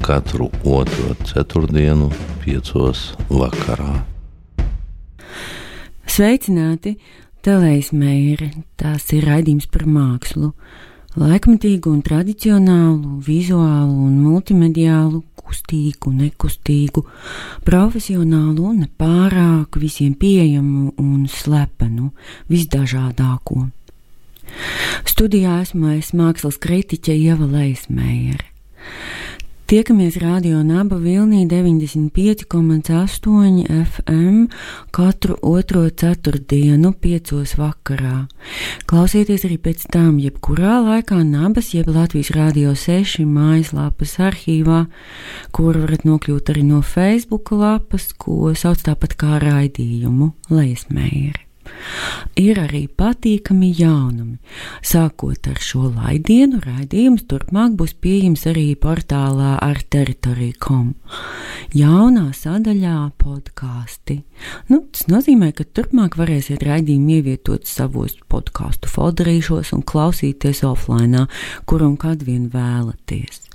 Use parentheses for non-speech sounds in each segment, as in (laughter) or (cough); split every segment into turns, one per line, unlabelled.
katru otro ceturtdienu, piecos vakarā.
Sveicināti! Telēsmēra, tās ir raidījums par mākslu, laikmatīgu un tradicionālu, vizuālu un multimediālu, kustīgu, nekustīgu, profesionālu un nepārāk visiem pieejamu un slepenu, visdažādāko. Studijā esmu es mākslas kritiķe Ieva Leismējere. Tiekamies radio Naba Vilnī 95,8 FM katru otro ceturtdienu, piecos vakarā. Klausieties arī pēc tam, jebkurā laikā Nabas, jeb Latvijas Rādio 6 mājaslapas arhīvā, kur varat nokļūt arī no Facebook lapas, ko sauc tāpat kā raidījumu Leismēri. Ir arī patīkami jaunumi. Sākot ar šo laidienu, raidījums turpmāk būs pieejams arī portālā ar teritoriju.com. Jaunā sadaļā podkāsti. Nu, tas nozīmē, ka turpmāk varēsiet raidījumu ievietot savos podkāstu folderīšos un klausīties offline, kur un kad vien vēlaties.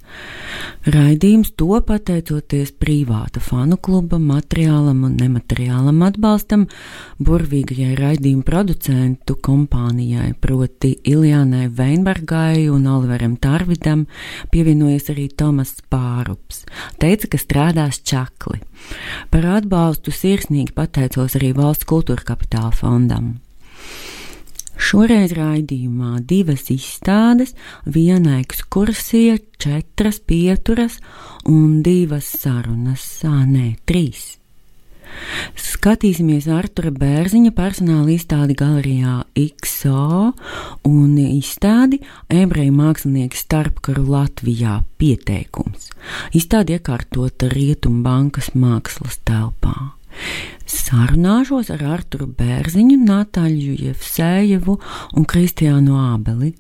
Raidījums to pateicoties privāta fanu kluba materiālam un nemateriālam atbalstam, burvīgajai raidījuma producentu kompānijai, proti Iljānai Veinbergai un Oliveram Tarvidam, pievienojas arī Tomas Pārups. Teica, ka strādās čakli. Par atbalstu sirsnīgi pateicos arī Valsts kultūra kapitāla fondam. Šoreiz raidījumā divas izstādes, viena ekskursija, četras pieturas un divas sarunas, nē, trīs. Skatīsimies Artura Bērziņa personāla izstādi galerijā XO un izstādi ebreju mākslinieki starpkaru Latvijā pieteikums. Izstādi iekārtota Rietumbankas mākslas telpā. Sarunāšos ar Arturu Bērziņu, Natāļu Jevsējevu un Kristiānu Ābeli.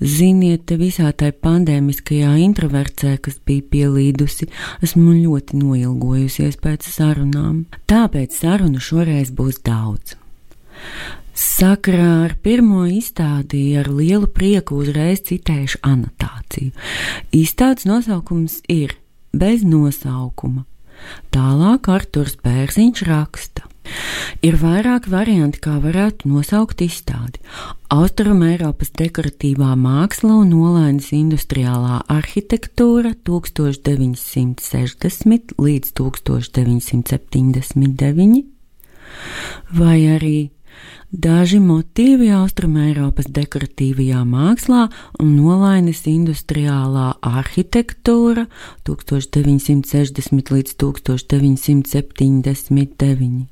Ziniet, te visā tai pandēmiskajā introvercē, kas bija pielīdusi, esmu ļoti noilgojusies pēc sarunām. Tāpēc sarunu šoreiz būs daudz. Sakarā ar pirmo izstādi ar lielu prieku uzreiz citējuši anotāciju. Izstādes nosaukums ir bez nosaukuma Tālāk Arturs Bērziņš raksta. Ir vairāki varianti, kā varētu nosaukt izstādi. Austrum Eiropas dekoratīvā māksla un olainas industriālā arhitektūra 1960 līdz 1979, vai arī Daži motīvi Austrumēropas dekoratīvajā mākslā un nolaines industriālā arhitektūra 1960 līdz 1979.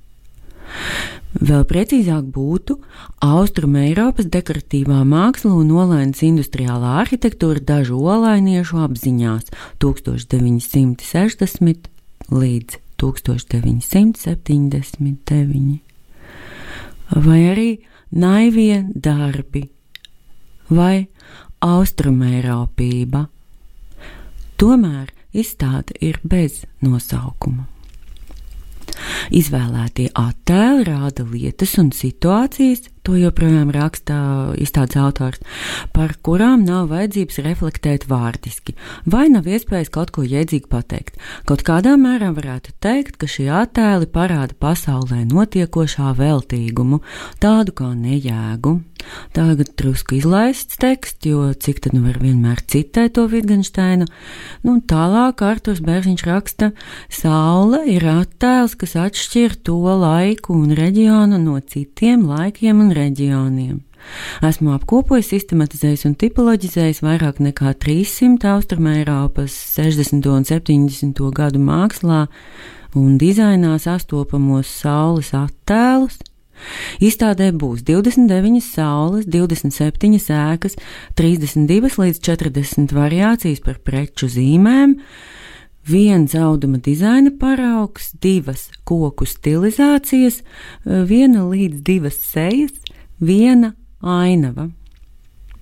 Vēl precīzāk būtu Austrumēropas dekoratīvā māksla un olainas industriālā arhitektūra dažu olainiešu apziņās 1960 līdz 1979 vai arī naivie darbi, vai austrumēropība. Tomēr izstāde ir bez nosaukuma. Izvēlētie attēli rāda lietas un situācijas, to joprojām raksta izstādes autors, par kurām nav vajadzības reflektēt vārdiski, vai nav iespējas kaut ko jēdzīgi pateikt. Kaut kādā mērā varētu teikt, ka šie attēli parāda pasaulē notiekošā veltīgumu, tādu kā nejēgu. Tagad drusku izlaists teksts, jo cik tad nu var vienmēr citēt to Wittgensteinu. Nu, tālāk Arturs Bērziņš raksta, Saule ir attēls, kas atšķir to laiku un reģionu no citiem laikiem un reģioniem. Esmu apkopojis, sistematizējis un tipoloģizējis vairāk nekā 300 Austrumēropas 60. un 70. gadu mākslā un dizainā sastopamos saules attēlus. Izstādē būs 29 saules, 27 ēkas, 32 līdz 40 variācijas par preču zīmēm, viens auduma dizaina paraugs, divas koku stilizācijas, viena līdz divas sejas, viena ainava.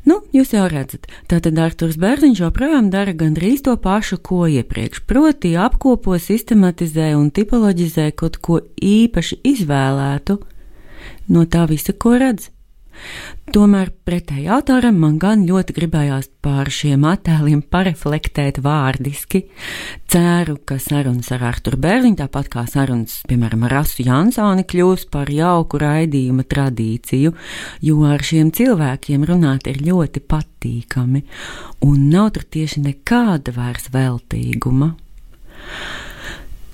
Nu, jūs jau redzat, tātad Arthurs Bērziņš joprojām dara gandrīz to pašu, ko iepriekš, proti apkopo, sistematizē un tipoloģizē kaut ko īpaši izvēlētu no tā visa, ko redz. Tomēr pretēji autoram man gan ļoti gribējās pār šiem attēliem pareflektēt vārdiski. Ceru, ka sarunas ar Arturu Bērliņu, tāpat kā sarunas, piemēram, ar Rasu Jansoni, kļūs par jauku raidījuma tradīciju, jo ar šiem cilvēkiem runāt ir ļoti patīkami, un nav tur tieši nekāda vairs veltīguma.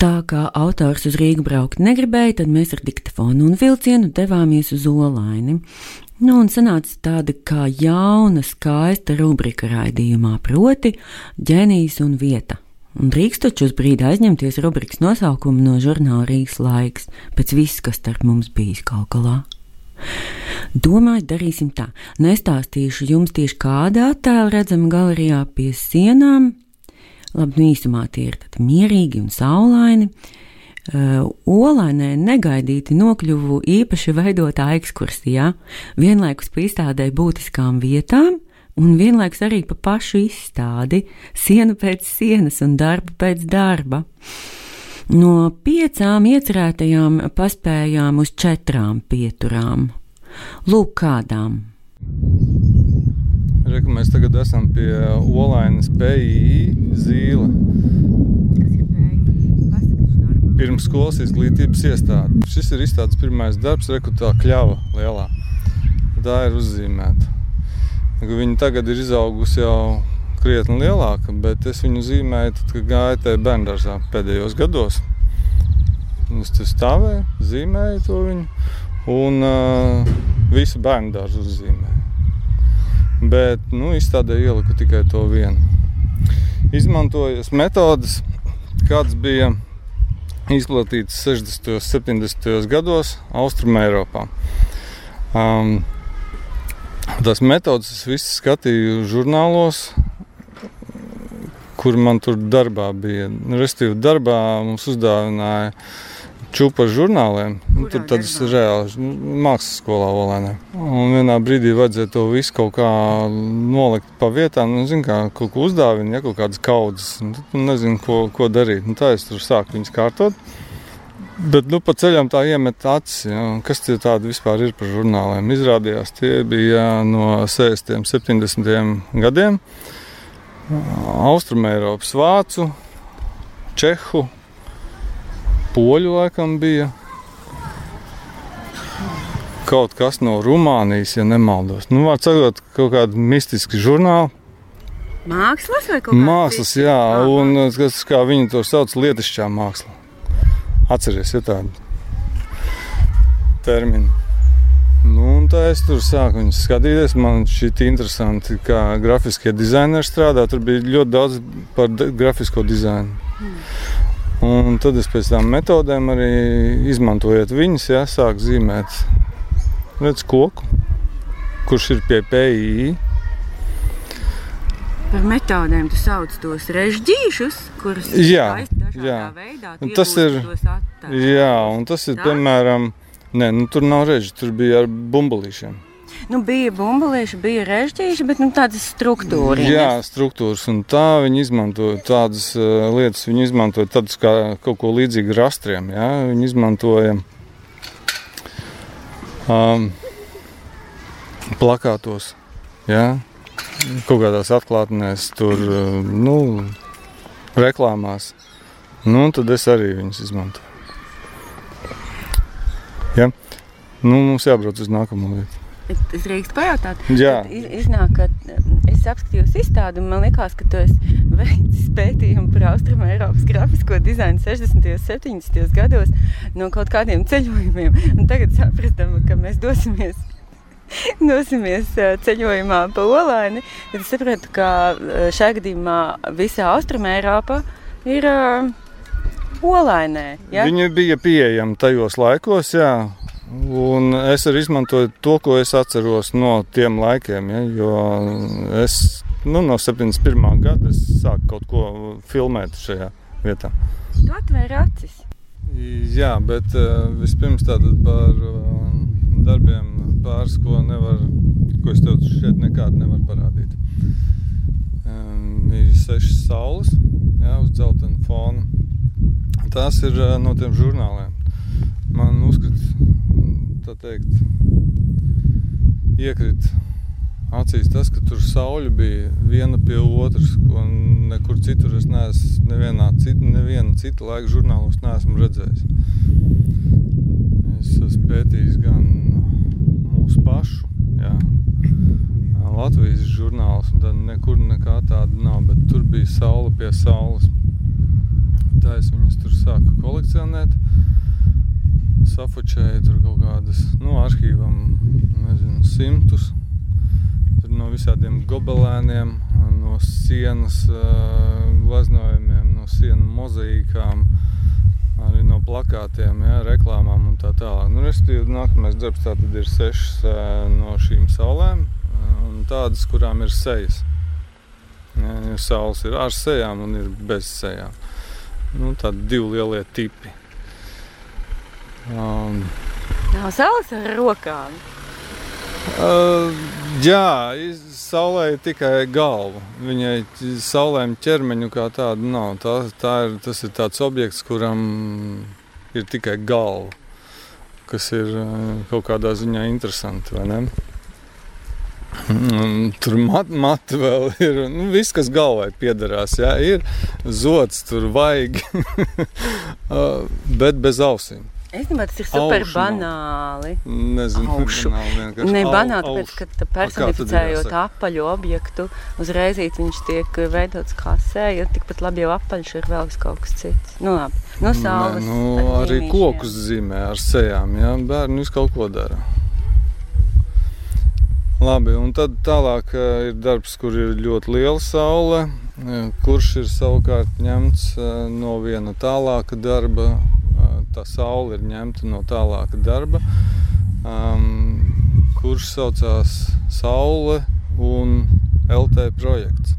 Tā kā autors uz Rīgu braukt negribēja, tad mēs ar diktafonu un vilcienu devāmies uz Olaini. Nu, un sanāca tāda kā jauna, skaista rubrika raidījumā, proti, ģēnijs un vieta. Un drīkst taču uz brīdi aizņemties rubrikas nosaukumu no žurnāla Rīgas laiks, pēc viss, kas starp mums bijis kaut galā. Domāju, darīsim tā. Nestāstīšu jums tieši kāda attēla redzama galerijā pie sienām. Labi, nu īsumā tie ir mierīgi un saulaini. Uh, Olainē negaidīti nokļuvu īpaši veidotā ekskursijā, vienlaikus pa izstādē būtiskām vietām, un vienlaikus arī pa pašu izstādi, siena pēc sienas un darba pēc darba. No piecām iecerētajām paspējām uz četrām pieturām. Lūk, kādām.
Reku, mēs tagad esam pie Olainas PII zīle pirmsskolas izglītības iestāde. Šis ir izstādes pirmais darbs, rekrutā kļava lielā. Tā ir uzzīmēta. Viņa tagad ir izaugusi jau krietni lielāka, bet es viņu zīmēju, tad, kad gāju tajā bērngārzā pēdējos gados. Es tur stāvēju, zīmēju to viņu un uh, visu bērnu dārzu uzzīmēju. Bet nu, izstādē ieliku tikai to vienu. Izmantojas metodas, kāds bija izplatīts 60. un 70. gados Austrumē Eiropā. Um, tās metodas es visas skatīju žurnālos, kur man tur darbā bija. Restīvi darbā mums uzdāvināja čūpa žurnāliem. Nu, tur tādas reālas nu, mākslas skolā Olēnē. Un vienā brīdī vajadzēja to visu kaut kā nolikt pa vietām. Nu, zin, kā, kaut ko uzdāvina, ja kaut kādas kaudzes. Nu, tad nezinu, ko, ko darīt. Nu, tā es tur sāku viņus kārtot. Bet nu, pa ceļam tā iemet acis, ja, kas tie tādi vispār ir par žurnāliem. Izrādījās, tie bija no 60. un 70. gadiem. Austrumēropas, Vācu, Čehu, poļu laikam bija. Kaut kas no Rumānijas, ja nemaldos. Nu, var sakot, kaut kāda mistiska žurnāla.
Mākslas vai kaut kāda?
Mākslas, jā, Aha. un kas, kā viņi to sauc, lietišķā māksla. Atceries, ja tādu terminu. Nu, tā es tur sāku skatīties. Man šķiet interesanti, kā grafiskie dizaineri strādā. Tur bija ļoti daudz par grafisko dizainu. Mm. Un tad es pēc tam metodēm arī izmantojot viņas, jā, sāku zīmēt redz, koku, kurš ir pie PII.
Par metodēm tu sauc tos režģīšus, kurus jā, jā. veidā
tas ir. Jā, un tas ir, Tā? piemēram, ne, nu, tur nav režģi, tur bija ar bumbulīšiem.
Nu, bija bumbulīši, bija režģīši, bet nu, tādas struktūras.
Jā, struktūras. Un tā viņi izmantoja tādas uh, lietas, viņi izmantoja tādus kā kaut ko līdzīgu rastriem. Jā. Viņi izmantoja um, plakātos, jā. kaut kādās atklātnēs, tur uh, nu, reklāmās. Nu, tad es arī viņus izmantoju. Ja? Nu, mums jābrauc uz nākamo vietu.
Es drīkstu pajautāt,
Jā.
Iz, iznāk, ka es apskatījos izstādi un man liekas, ka tu esi (laughs) veicis pētījumu par Austrumu Eiropas grafisko dizainu 60. un 70. gados no kaut kādiem ceļojumiem. Un tagad sapratām, ka mēs dosimies (laughs) dosimies ceļojumā pa Olaini, tad es sapratu, ka šajā gadījumā visa Austruma Eiropa ir uh, Olainē. Ja?
Viņi bija pieejami tajos laikos, jā. Un es arī izmantoju to, ko es atceros no tiem laikiem. Ja, jo es nu, no 71. gada sāku kaut ko filmēt šajā vietām.
Tu atvēri acis.
Jā, bet uh, vispirms par uh, darbiem pāris, ko nevar, ko es tev šeit nekādu nevaru parādīt. Ir sešas saules, jā, uz dzeltena fona. Tās ir uh, no tiem žurnāliem. Man uzskrat, tā teikt, iekrit acīs tas, ka tur sauļi bija viena pie otras, ko nekur citur es neesmu, nevienā cita, neviena cita laika žurnālos neesmu redzējis. Es esmu pētījis gan mūsu pašu, jā, Latvijas žurnāls, un tad nekur nekā tāda nav, bet tur bija saule pie saules. Tā es viņas tur sāku kolekcionēt, safočēju tur kaut kādas, nu, arhīvam, nezinu, simtus, no visādiem gobelēniem, no sienas glaznojumiem, no sienu mozaīkām, arī no plakātiem, jā, reklāmām un tā tālāk. Nu, restīvi, nākamais darbs tātad ir sešas no šīm saulēm un tādas, kurām ir sejas. Ja saules ir ar sejām un ir bez sejām. Nu, tādi divi lielie tipi.
Um, Nav saules ar rokām.
Uh, jā, saulē ir tikai galva. Viņai saulēm ķermeņu kā tādu nav. Tā, tā ir, tas ir tāds objekts, kuram ir tikai galva, kas ir kaut kādā ziņā interesanti. Tur mat, mati vēl ir. Nu, viss, kas galvai piederās, jā, ir zots, tur vajag, (laughs) bet bez ausīm.
Es domāju, tas ir super Aušu banāli.
Nezinu,
kāpēc. Ne banāli, tāpēc, ka tā personificējot apaļu objektu, uzreiz viņš tiek veidots kā sēja. Tikpat labi jau apaļš ir vēl kaut kas cits. Nu, labi. Nu, saules,
ne, nu, arī kokus zīmē ar sejām. Jā, bērni visu kaut ko dara. Labi, un tad tālāk uh, ir darbs, kur ir ļoti liela saule, kurš ir savukārt ņemts no viena tālāka darba, tā saule ir ņemta no tālāka darba, um, kurš saucās Saule un LT projekts.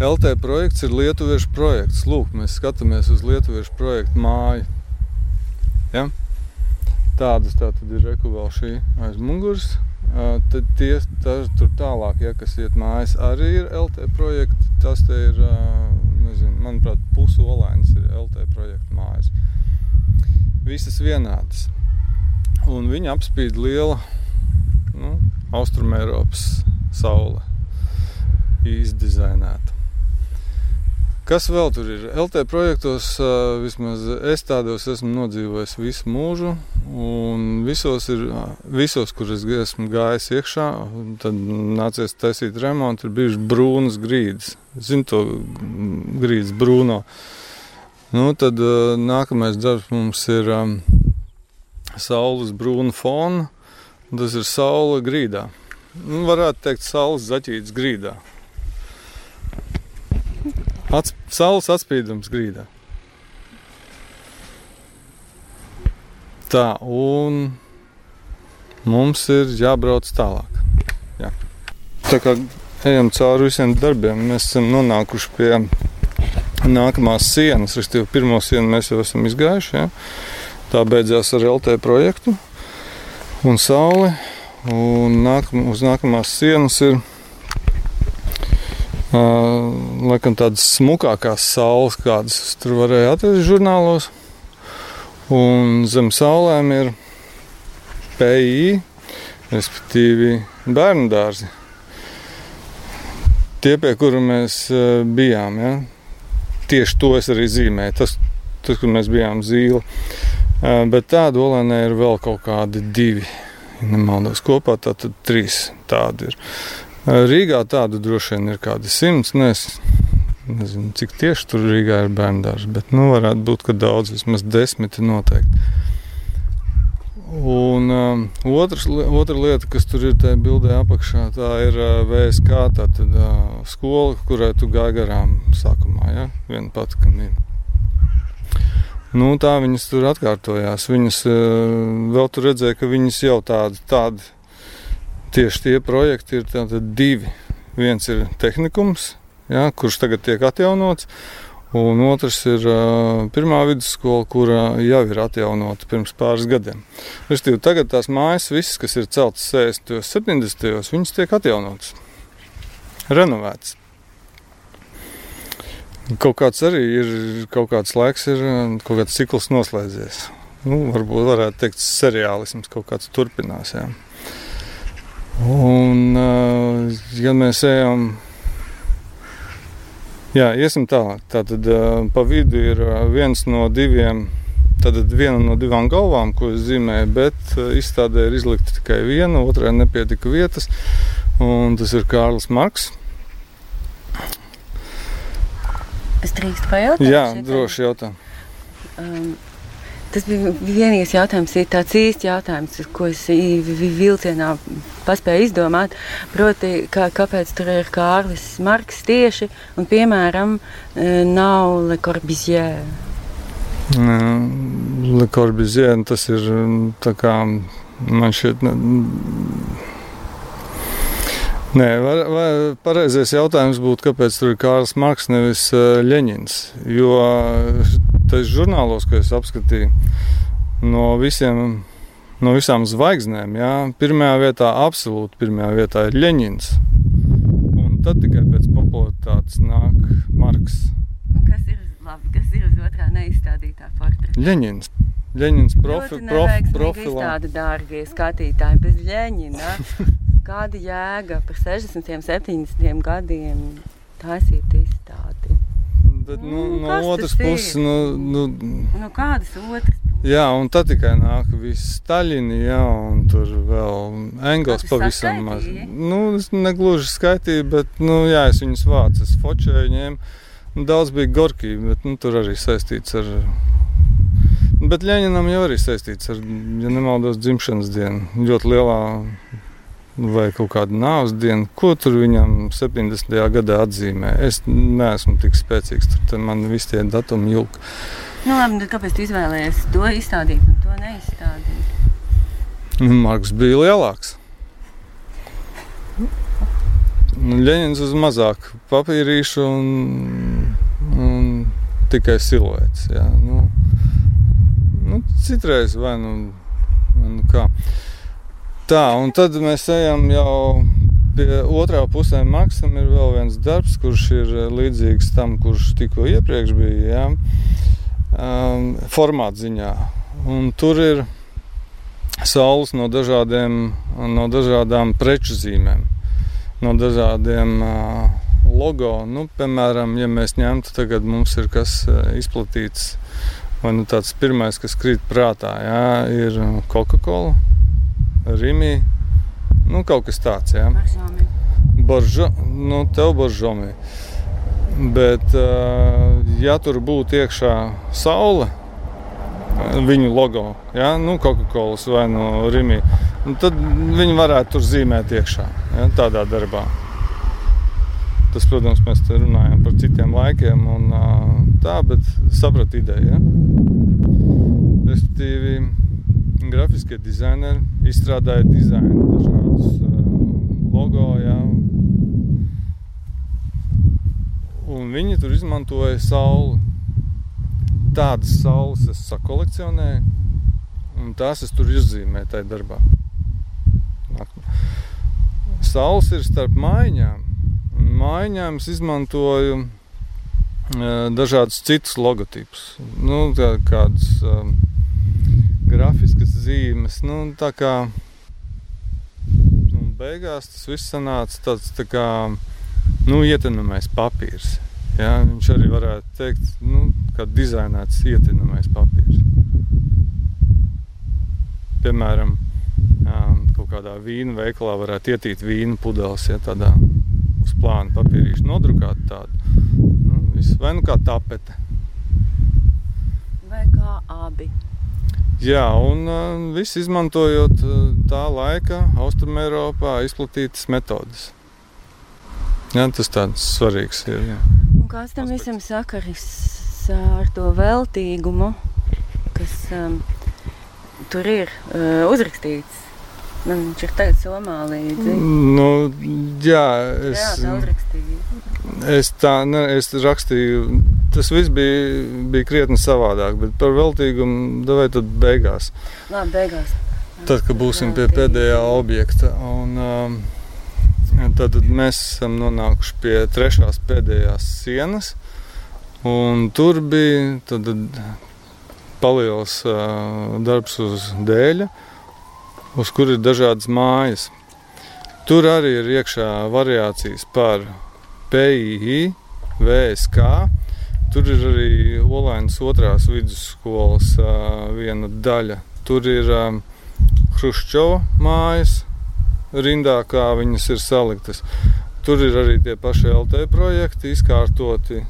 LT projekts ir lietuviešu projekts. Lūk, mēs skatāmies uz lietuviešu projektu māju. Ja? Tādas tā tad ir reku vēl šī aiz muguras. Uh, tad tie, tā, tur tālāk, ja, kas iet mājas, arī ir LT projekti. Tas te ir, uh, nezinu, manuprāt, pusolainas ir LT projekta mājas visas vienādas. Un viņa apspīd liela nu, Austrumēropas saule, izdizainēta. Kas vēl tur ir? LT projektos, vismaz es tādos esmu nodzīvojis visu mūžu, un visos, ir, visos kur es esmu gājis iekšā, tad nācies taisīt remontu, ir bijušas brūnas grīdas. Zinu to grīdas brūno. Uh, Nu, tad uh, nākamais darbs mums ir um, saules brūna fona. Tas ir saule grīdā. Nu, varētu teikt, saules zaķītas grīdā. Ats, saules atspīdums grīdā. Tā, un mums ir jābrauc tālāk. Jā. Tā kā ejam cauri visiem darbiem, mēs esam nonākuši pie nākamās sienas, respektīvi, pirmo sienu mēs jau esam izgājuši. Ja? Tā beidzās ar LT projektu un sauli. Un nākam, uz nākamās sienas ir uh, laikam tādas smukākās saules, kādas tur varēja atrast žurnālos. Un zem saulēm ir PI, respektīvi bērnu dārzi. Tie, pie kura mēs bijām. Ja? Tieši to es arī zīmēju. Tas, tas kur mēs bijām zīle. Bet tādu olēnē ir vēl kaut kādi divi. Nemaldos kopā, tad trīs tādi ir. Rīgā tādu droši vien ir kādi simts. Ne, es nezinu, cik tieši tur Rīgā ir bērndārs, bet nu, varētu būt, ka daudz, vismaz desmit noteikti. Un um, otrs, otra lieta, kas tur ir tajā bildē apakšā, tā ir uh, VSK, tā tad uh, skola, kurai tu gāji garām sākumā, ja? viena pati, kam ir. Nu, tā viņas tur atkārtojās. Viņas uh, vēl tur redzēja, ka viņas jau tādi, tādi tieši tie projekti ir divi. Viens ir tehnikums, ja, kurš tagad tiek atjaunots, Un otrs ir pirmā vidusskola, kura jau ir atjaunota pirms pāris gadiem. Restīvi, tagad tās mājas, visas, kas ir celtas 60. un 70. gados, viņas tiek atjaunotas, renovētas. Kaut kāds arī ir, kaut kāds laiks ir, kaut kāds cikls noslēdzies. Nu, varbūt varētu teikt, seriālisms kaut kāds turpinās. Jā. Un, ja mēs ejam Jā, iesim tālāk. Tātad pa vidu ir viens no diviem. Tad viena no divām galvām, ko es zīmēju, bet izstādē ir izlikta tikai viena, otrai nepietika vietas. Tas ir Kārlis Marks.
Es drīkstu pajautāt?
Jā, droši jautā.
Um, Tas bija vienīgais jautājums, ir tāds īsts jautājums, ko es vilcienā paspēju izdomāt. Proti, kā, kāpēc tur ir Kārlis Marks tieši un, piemēram, e, nav Le Corbusier?
Le Corbusier tas ir tā kā man šķiet. Nē, var, var, pareizais jautājums būtu, kāpēc tur ir Kārls Marks, nevis Leņņņins. Jo tas žurnālos, ko es apskatīju, no visiem. No visām zvaigznēm, jā, pirmajā vietā, absolūti pirmajā vietā ir Leņņņins. Un tad tikai pēc popularitātes nāk Marks.
Un kas ir labi, kas ir uz otrā neizstādītā portreta?
Leņņņins. Leņņņins profi, profi, profilā.
Tāda dārgie skatītāji bez Leņņina. (laughs) Kāda jēga par 60, 70 gadiem taisīt izstādi?
Bet nu, mm, no otras puses, nu, nu,
no kādas otras puses?
Jā, un tad tikai nāk viss Staļini, jā, un tur vēl Engels pavisam maz. Nu, es negluži skaitīju, bet, nu, jā, es viņus vācu, es fočēju ņēmu. Daudz bija Gorkī, bet nu, tur arī saistīts ar. Bet Ļeņinam jau arī saistīts ar, ja nemaldos, dzimšanas dienu. Ļoti lielā vai kaut kādu nāves dienu, ko tur viņam 70. gadā atzīmē. Es neesmu tik spēcīgs, tur man visi tie datumi jūka.
Nu, labi, tad kāpēc tu izvēlējies to izstādīt un to neizstādīt?
Nu, Marks bija lielāks. Nu, Ļeņins uz mazāk papīrīšu un, un tikai siluets. Nu, nu, citreiz vai nu, vai nu kā. Tā, un tad mēs ejam jau pie otrā pusē. Maksam ir vēl viens darbs, kurš ir eh, līdzīgs tam, kurš tikko iepriekš bija. Ja? Um, formāta ziņā. Un tur ir saules no, dažādiem, no dažādām preču zīmēm, no dažādiem uh, logo. Nu, piemēram, ja mēs ņemtu, tagad mums ir kas uh, izplatīts, vai nu tāds pirmais, kas krīt prātā, jā, ir Coca-Cola Rimī. Nu, kaut kas tāds, jā. Baržo, nu, tev baržomī. Bet, ja tur būtu iekšā saule, viņu logo, ja? nu, Coca-Cola vai no Rimī, nu, tad viņi varētu tur zīmēt iekšā, ja? tādā darbā. Tas, protams, mēs te runājam par citiem laikiem, un, tā, bet sapratu ideju. Ja? Respektīvi, grafiskie dizaineri izstrādāja dizainu, dažādus uh, logo. Jā. Un viņi tur izmantoja sauli. Tādas saules es sakolekcionēju, un tās es tur izzīmēju tajā darbā. Saules ir starp maiņām. Maiņām es izmantoju uh, dažādus citus logotipus. Nu, kādus, um, grafiskas zīmes. Nu, tā kā nu, beigās tas viss sanāca tāds tā kā nu, ietinamais papīrs. Ja? Viņš arī varētu teikt, nu, kā dizainēts ietinamais papīrs. Piemēram, kaut kādā vīna veikalā varētu ietīt vīna pudeles, ja tādā uz plāna papīrīša nodrukāt tādu. Nu, vai nu kā tapete.
Vai kā abi.
Jā, un uh, viss izmantojot uh, tā laika Austrumēropā izplatītas metodes. Jā, tas tāds svarīgs ir. Jā.
Un kāds tam visam sakaris ar to veltīgumu, kas um, tur ir uh, uzrakstīts? Man viņš ir tagad somā līdzi.
Nu, jā, es, jā, tā uzrakstīju. Es tā, ne, es rakstīju tas viss bija, bija krietni savādāk, bet par veltīgumu devai tad beigās.
Labi, beigās.
Tad, kad būsim pie pēdējā objekta. Un, um, tad, tad mēs esam nonākuši pie trešās pēdējās sienas. Tur bija tad, paliels uh, darbs uz dēļa, uz kur ir dažādas mājas. Tur arī ir iekšā variācijas par PII, VSK. Tur ir arī Olainas otrās vidusskolas viena daļa. Tur ir Hruščova mājas rindā, kā viņas ir saliktas. Tur ir arī tie paši LT projekti izkārtoti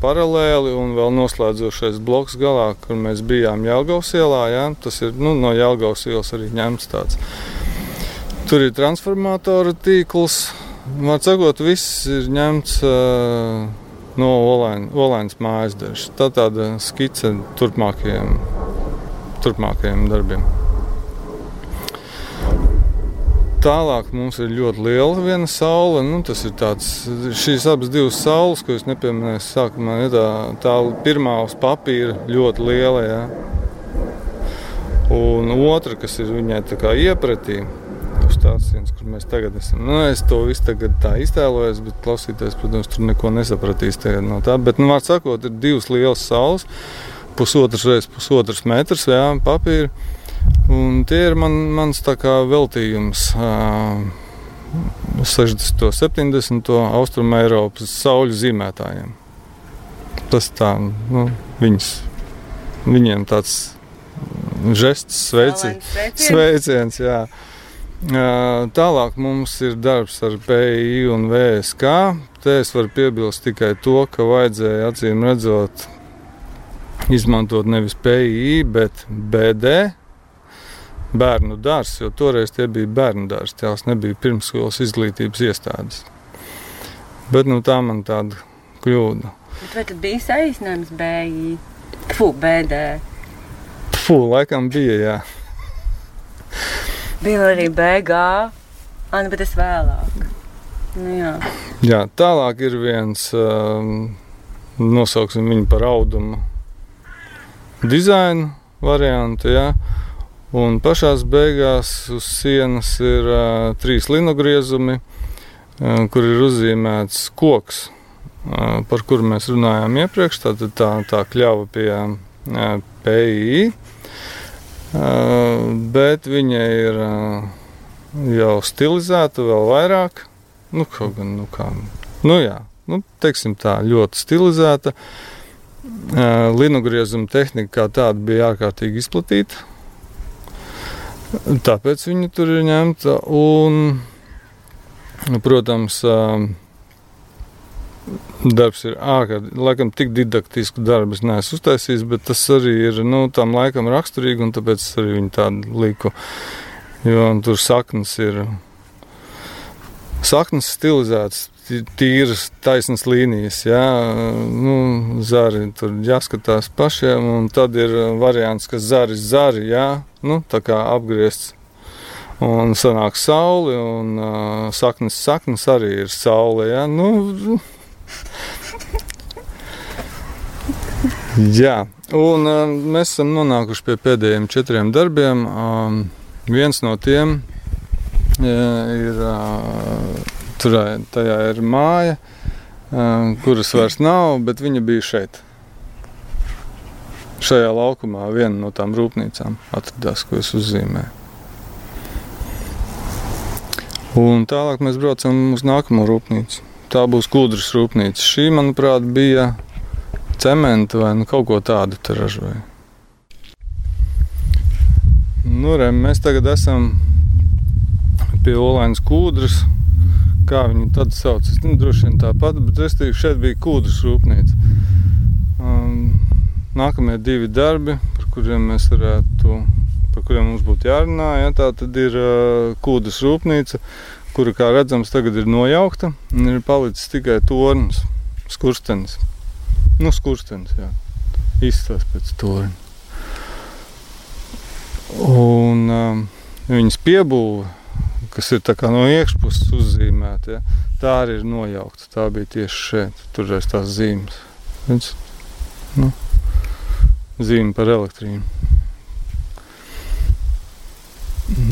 paralēli un vēl noslēdzošais bloks galā, kur mēs bijām Jālgaus ielā. Ja? Tas ir nu, no Jālgaus ielas arī ņemts tāds. Tur ir transformatoru tīkls. Sakot, viss ir ņemts uh, no Olainas mājas dažas. Tā tāda skice turpmākajiem, turpmākajiem darbiem. Tālāk mums ir ļoti liela viena saule. Nu, tas ir tāds, šīs abas divas saules, ko es nepieminēju sākumā. Ja tā, tā pirmā uz papīra ļoti liela. Ja. Un otra, kas ir viņai iepratī, sienas, kur mēs tagad esam. Nu, es to visu tagad tā iztēlojos, bet klausītājs, protams, tur neko nesapratīs no tā. Bet, nu, vārds sakot, ir divas lielas saules, pusotras reizes pusotras metrs, jā, papīra. Un tie ir man, mans veltījums. Uh, 60. un 70. austrumu Eiropas sauļu zīmētājiem. Tas tā, nu, viņas, viņiem tāds žests, sveici, sveiciens. Jā. Tālāk mums ir darbs ar PI un VSK. Te es varu piebilst tikai to, ka vajadzēja acīm redzot izmantot nevis PI, bet BD bērnu dārsts, jo toreiz tie bija bērnu dārsts, tās nebija pirmsskolas izglītības iestādes. Bet nu, tā man tāda kļūda.
Bet vai tad bija saīsinājums BI? Fu, BD.
Fu, laikam bija, jā.
Bija arī BG, Anna, bet es vēlāk. Nu, jā.
jā, tālāk ir viens, um, nosauksim viņu par audumu dizainu variantu, jā. Un pašā beigās uz sienas ir uh, trīs linogriezumi, uh, kur ir uzzīmēts koks, uh, par kuru mēs runājām iepriekš. Tā, tā, tā kļava pie uh, PI, bet viņa ir uh, jau stilizēta vēl vairāk. Nu, kaut gan, nu, kā, nu, jā, nu, teiksim tā, ļoti stilizēta. Uh, linogriezuma tehnika kā tāda bija ārkārtīgi izplatīta Tāpēc viņi tur ir ņemta. Un, protams, darbs ir ārkārtīgi, laikam, tik didaktisku darbu es neesmu uztaisījis, bet tas arī ir nu, tam laikam raksturīgi, un tāpēc arī viņi tādu liku. Jo tur saknes ir saknes stilizētas tīras, taisnas līnijas. Jā, nu, zari tur jāskatās pašiem, un tad ir variants, ka zari, zari, jā, nu, tā kā apgriezts. Un sanāk saule, un uh, saknes, saknes arī ir saule. Jā, nu, jā. un uh, mēs esam nonākuši pie pēdējiem četriem darbiem. Um, viens no tiem uh, ir. Uh, Tur tajā ir māja, kuras vairs nav, bet viņa bija šeit. Šajā laukumā viena no tām rūpnīcām atradās, ko es uzzīmēju. Un tālāk mēs braucam uz nākamo rūpnīcu. Tā būs Kudras rūpnīca. Šī, manuprāt, bija cementa vai nu, kaut ko tādu ražoja. Nu, re, mēs tagad esam pie Olainas Kudras kā viņu tad sauc. Es nezinu, droši vien tāpat, bet es teiktu, šeit bija kūdras rūpnīca. Um, nākamie divi darbi, par kuriem mēs varētu, par kuriem mums būtu jārunā, ja, tā tad ir uh, kūdras rūpnīca, kura, kā redzams, tagad ir nojaukta, ir palicis tikai tornis, skurstenis. Nu, skurstenis, jā. Izstāst pēc torņa. Un um, viņas piebūve kas ir no iekšpuses uzzīmēta. Ja? Tā arī ir nojaukta. Tā bija tieši šeit. Tur ir tās zīmes. Redz? nu, zīme par elektrību.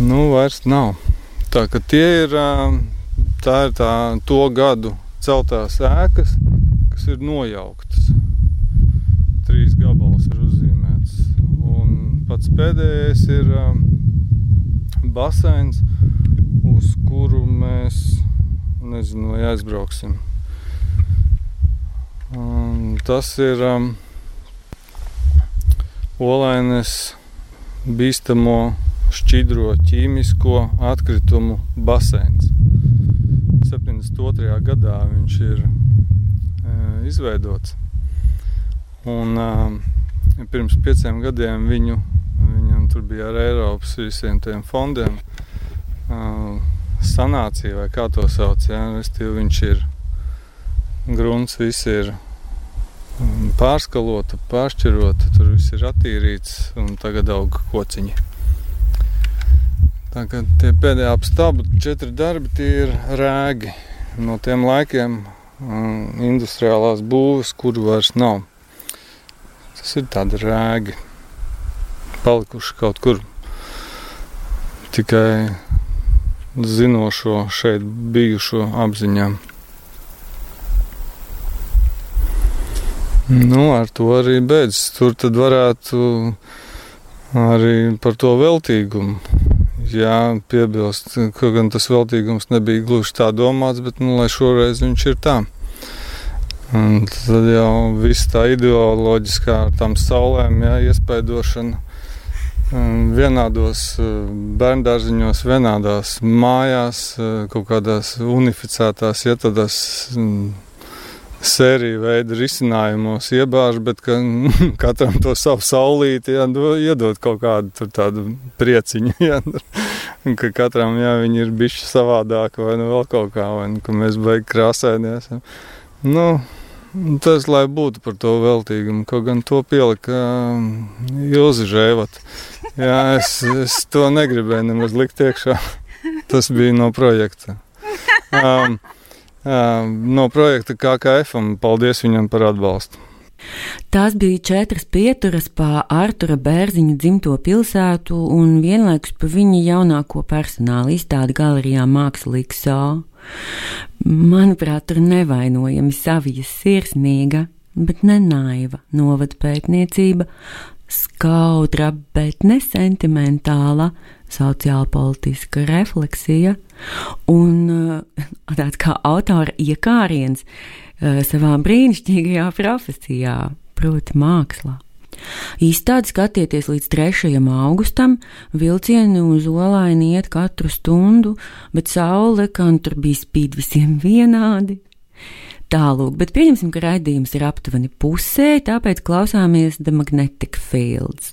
Nu, vairs nav. Tā ka tie ir, tā ir tā to gadu celtās ēkas, kas ir nojauktas. Trīs gabalus ir uzzīmēts. Un pats pēdējais ir baseins, uz kuru mēs nezinu, vai aizbrauksim. Un tas ir um, olainas bīstamo šķidro ķīmisko atkritumu baseins. 72. gadā viņš ir e, izveidots. Un, e, pirms pieciem gadiem viņu, viņam tur bija ar Eiropas visiem tiem fondiem e, sanācija, vai kā to sauc. Ja? Restīvi, viņš ir grunts, viss ir pārskalota, pāršķirota, tur viss ir attīrīts un tagad aug kociņi. Tā kā tie pēdējie apstābu četri darbi tie ir rēgi no tiem laikiem industriālās būves, kuru vairs nav. Tas ir tādi rēgi palikuši kaut kur tikai zinošo šeit bijušo apziņā. Nu, ar to arī beidzas. Tur tad varētu arī par to veltīgumu jā, piebilst, ka gan tas veltīgums nebija gluži tā domāts, bet nu, šoreiz viņš ir tā. Un tad jau viss tā ideoloģiskā ar tām saulēm, jā, iespaidošana vienādos bērndārziņos, vienādās mājās, kaut kādās unificētās, ja tādās sēriju veida risinājumos iebāž, bet ka, (laughs) katram to savu saulīti jā, iedod kaut kādu tādu prieciņu. (laughs) Jā, ka katram jā, viņi ir bijuši savādāk vai nu vēl kaut kā, vai nu, ka mēs beigām krāsēties. Nu, tas, lai būtu par to veltīgumu, kaut gan to pielika Ilzi Žēvat. Jā, es, es to negribēju nemaz likt iekšā. Tas bija no projekta. Um, no projekta KKF, un paldies viņam par atbalstu.
Tās bija četras pieturas pa Artura Bērziņa dzimto pilsētu un vienlaikus pa viņa jaunāko personāla izstādi galerijā Mākslīgs Sā. Manuprāt, tur nevainojami savijas sirsnīga, bet nenaiva novada pētniecība, skaudra, bet nesentimentāla sociāla politiska refleksija un uh, tāds kā autora iekāriens uh, savā brīnišķīgajā profesijā, proti mākslā. Izstādi skatieties līdz 3. augustam, vilcieni uz olaini iet katru stundu, bet saule, kā tur bija spīd visiem vienādi. Tālūk, bet pieņemsim, ka raidījums ir aptuveni pusē, tāpēc klausāmies The Magnetic Fields.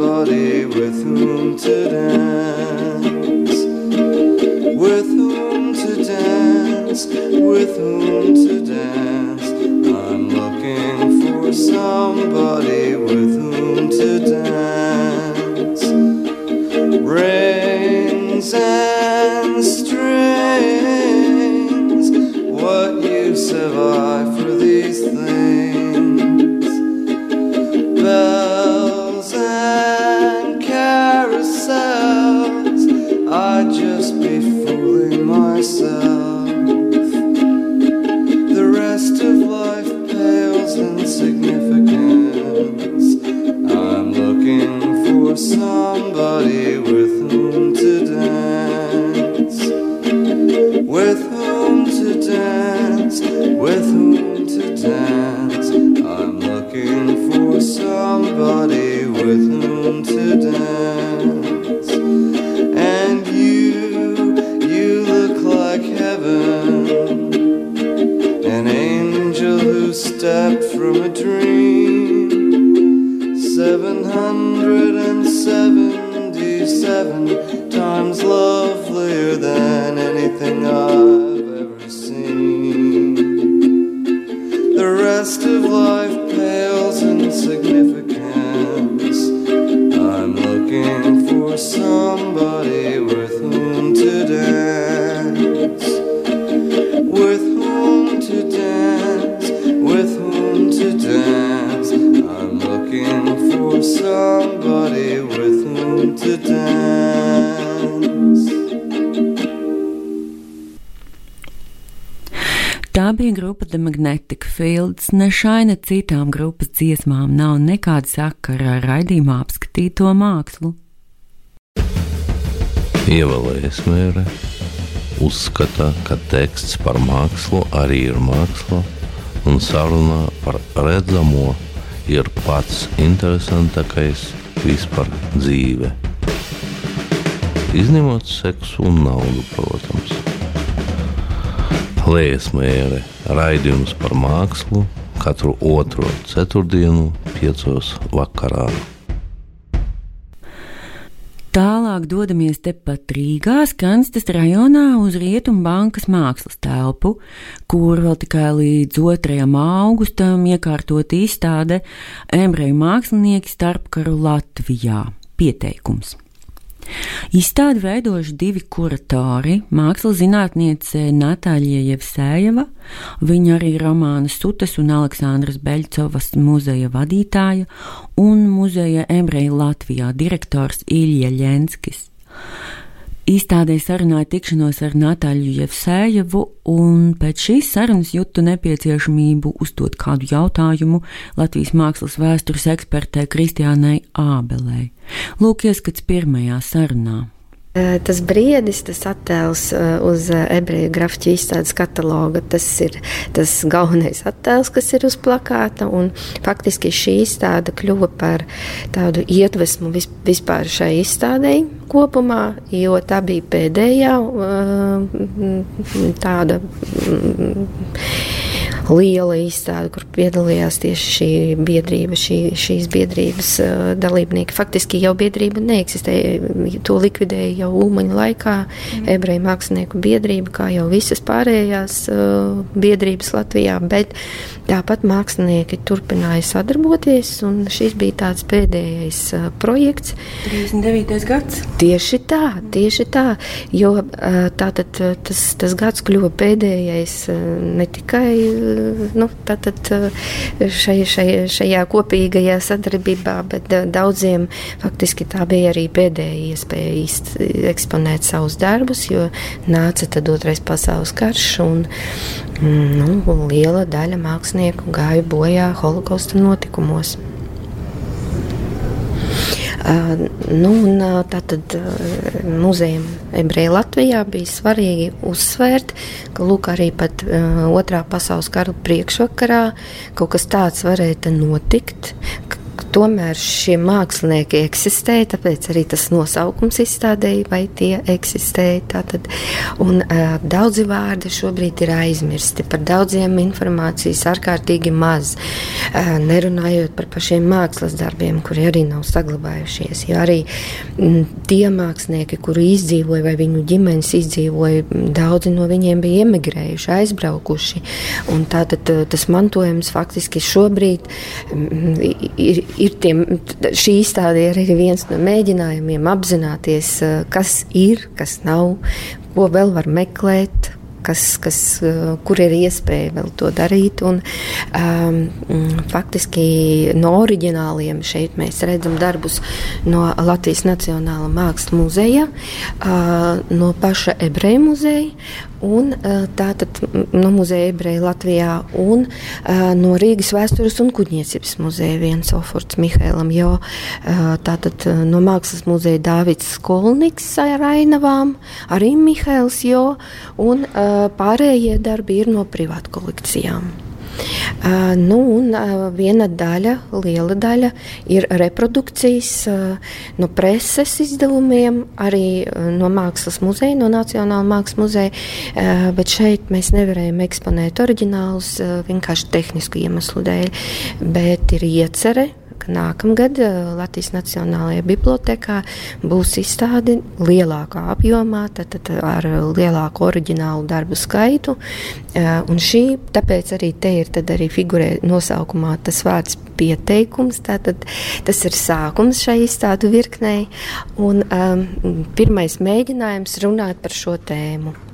somebody with whom to dance, with whom to dance, with whom to dance. I'm looking for somebody with whom to dance. Rings and strings, what use have I? with whom to dance. I'm looking for somebody with whom to dance.
Fields. Ne šai, ne citām grupas dziesmām nav nekāda sakara ar raidījumā apskatīto mākslu.
Ievēlējies mērē, uzskata, ka teksts par mākslu arī ir māksla, un sarunā par redzamo ir pats interesantākais vispār dzīve. Izņemot seksu un naudu, protams. Liesmēra raidījums par mākslu katru otro ceturtdienu, piecos vakarā.
Tālāk dodamies tepat Rīgā, Skanstas rajonā uz Rietumu bankas mākslas telpu, kur vēl tikai līdz 2. augustam iekārtot izstāde Embreju mākslinieki starpkaru Latvijā. Pieteikums. Izstādi veidojuši divi kuratori - mākslas zinātniece Natāļa Jevsējeva, viņa arī romāna Sutes un Aleksandras Beļcovas muzeja vadītāja un muzeja Embreja Latvijā direktors Ilja Ļenskis. Izstādē sarunāja tikšanos ar Natāļu Jevsējevu, un pēc šīs sarunas jūtu nepieciešamību uzdot kādu jautājumu Latvijas mākslas vēstures ekspertei Kristiānai Ābelei. Lūk, ieskats pirmajā sarunā.
Tas briedis, tas attēls uz ebreju grafika izstādes kataloga, tas ir tas galvenais attēls, kas ir uz plakāta. Faktiski šī izstāde kļuva par tādu iedvesmu vispār šai izstādei kopumā, jo tā bija pēdējā tāda liela izstāde, kur piedalījās tieši šī biedrība, šī, šīs biedrības uh, dalībnieki. Faktiski jau biedrība neeksistēja, to likvidēja jau Ulmaņa laikā mm. ebreju mākslinieku biedrība, kā jau visas pārējās uh, biedrības Latvijā, bet tāpat mākslinieki turpināja sadarboties, un šis bija tāds pēdējais uh, projekts.
39. gads?
Tieši tā, tieši tā, jo tātad tas, tas gads kļuva pēdējais ne tikai nu, tātad, šai, šai, šajā kopīgajā sadarbībā, bet daudziem faktiski tā bija arī pēdējā iespēja eksponēt savus darbus, jo nāca tad otrais pasaules karš un nu, liela daļa mākslinieku gāja bojā holokausta notikumos. Nu, tātad muzejam ebreju Latvijā bija svarīgi uzsvērt, ka lūk, arī pat otrā pasaules kara priekšvakarā kaut kas tāds varēja notikt, tomēr šie mākslinieki eksistēja, tāpēc arī tas nosaukums izstādēja, vai tie eksistēja. Tātad, un, uh, daudzi vārdi šobrīd ir aizmirsti, par daudziem informācijas ārkārtīgi maz, uh, nerunājot par pašiem mākslas darbiem, kuri arī nav saglabājušies. Jo arī m, tie mākslinieki, kuri izdzīvoja, vai viņu ģimenes izdzīvoja, daudzi no viņiem bija emigrējuši, aizbraukuši. Un tātad tas mantojums faktiski šobrīd m, ir, ir tiem, šī izstāde ir arī viens no mēģinājumiem apzināties, kas ir, kas nav, ko vēl var meklēt, kas, kas, kur ir iespēja vēl to darīt. Un, um, faktiski no oriģināliem šeit mēs redzam darbus no Latvijas Nacionālā Mākslas muzeja, uh, no paša ebreju muzeja. Un, tātad no muzeja ebreja Latvijā un uh, no Rīgas vēstures un kuģniecības muzeja viens Oforts Mihēlam, jo uh, tātad no mākslas muzeja Dāvids Skolniks ar ainavām, arī Mihēls, jo un pārējie darbi ir no privātu kolekcijām. Nu, un viena daļa, liela daļa, ir reprodukcijas no preses izdevumiem, arī no Mākslas muzeja, no Nacionālā Mākslas muzeja. Bet šeit mēs nevarējām eksponēt oriģinālus vienkārši tehnisku iemeslu dēļ. Bet ir iecerē ka nākamgad Latvijas Nacionālajā bibliotekā būs izstāde lielākā apjomā, tad, tad ar lielāku oriģinālu darbu skaitu. Un šī, tāpēc arī te ir arī figurē nosaukumā tas vārds pieteikums. Tātad, tas ir sākums šai izstādu virknei un um, pirmais mēģinājums runāt par šo tēmu.